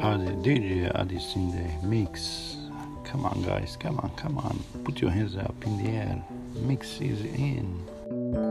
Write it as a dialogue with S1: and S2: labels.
S1: How the DJ adds in the mix. Come on, guys, come on, come on. Put your hands up in the air. Mix is in.